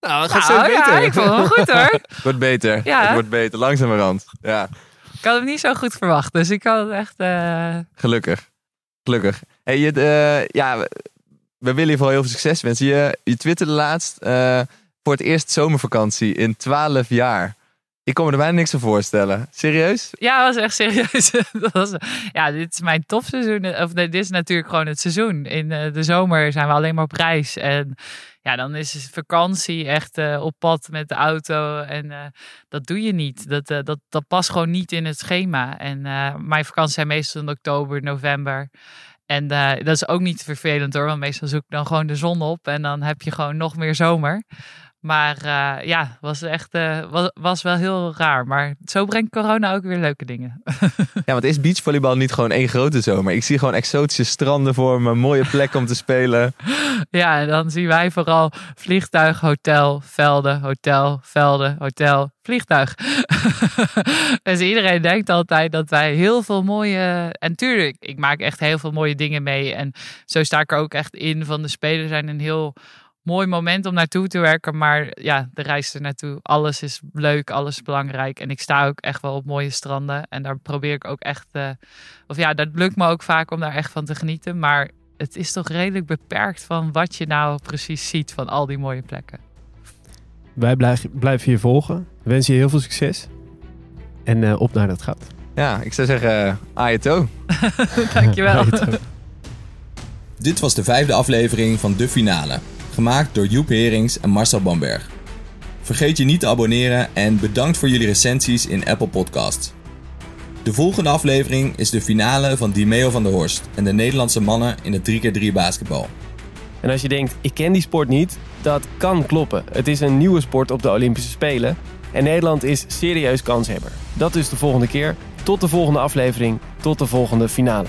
Nou, dat gaat Nou, steeds ja, beter. ik vond hem goed hoor. [LAUGHS] Het wordt beter. Ja. Het wordt beter, langzamerhand. Ja, Ik had hem niet zo goed verwacht. Dus ik had het echt... eh, gelukkig. Gelukkig. Hey, je, eh, ja, we, we willen je vooral heel veel succes wensen. Je, je twitterde laatst eh, voor het eerst zomervakantie in 12 jaar. Ik kon me er bijna niks van voorstellen. Serieus? Ja, dat was echt serieus. [LAUGHS] Dat was, ja, dit is mijn topseizoen. Of dit is natuurlijk gewoon het seizoen. In eh, de zomer zijn we alleen maar op reis. En ja, dan is vakantie echt eh, op pad met de auto. En eh, dat doe je niet. Dat, dat, dat past gewoon niet in het schema. En mijn vakanties zijn meestal in oktober, november. En dat is ook niet vervelend hoor. Want meestal zoek ik dan gewoon de zon op. En dan heb je gewoon nog meer zomer. Maar eh, ja, was echt eh, was, was wel heel raar. Maar zo brengt corona ook weer leuke dingen. [LAUGHS] Ja, want is beachvolleybal niet gewoon één grote zomer? Ik zie gewoon exotische stranden voor me, mooie plekken om te spelen. Ja, en dan zien wij vooral vliegtuig, hotel, velden, hotel, velden, hotel, vliegtuig. [LAUGHS] dus iedereen denkt altijd dat wij heel veel mooie... En tuurlijk, ik maak echt heel veel mooie dingen mee. En zo sta ik er ook echt in van de spelers zijn een heel mooi moment om naartoe te werken. Maar ja, de reis er naartoe, alles is leuk, alles is belangrijk. En ik sta ook echt wel op mooie stranden. En daar probeer ik ook echt... eh, of ja, dat lukt me ook vaak om daar echt van te genieten. Maar het is toch redelijk beperkt van wat je nou precies ziet van al die mooie plekken. Wij blijf- blijven je volgen. We wensen je heel veel succes. En eh, op naar dat gat. Ja, ik zou zeggen, uh, Ayato. [LAUGHS] Dankjewel. [LAUGHS] Dit was de vijfde aflevering van De Finale, gemaakt door Joep Herings en Marcel Bamberg. Vergeet je niet te abonneren en bedankt voor jullie recensies in Apple Podcasts. De volgende aflevering is de finale van Dimeo van der Horst en de Nederlandse mannen in het 3x3 basketbal. En als je denkt, ik ken die sport niet, dat kan kloppen. Het is een nieuwe sport op de Olympische Spelen. En Nederland is serieus kanshebber. Dat dus de volgende keer. Tot de volgende aflevering. Tot de volgende finale.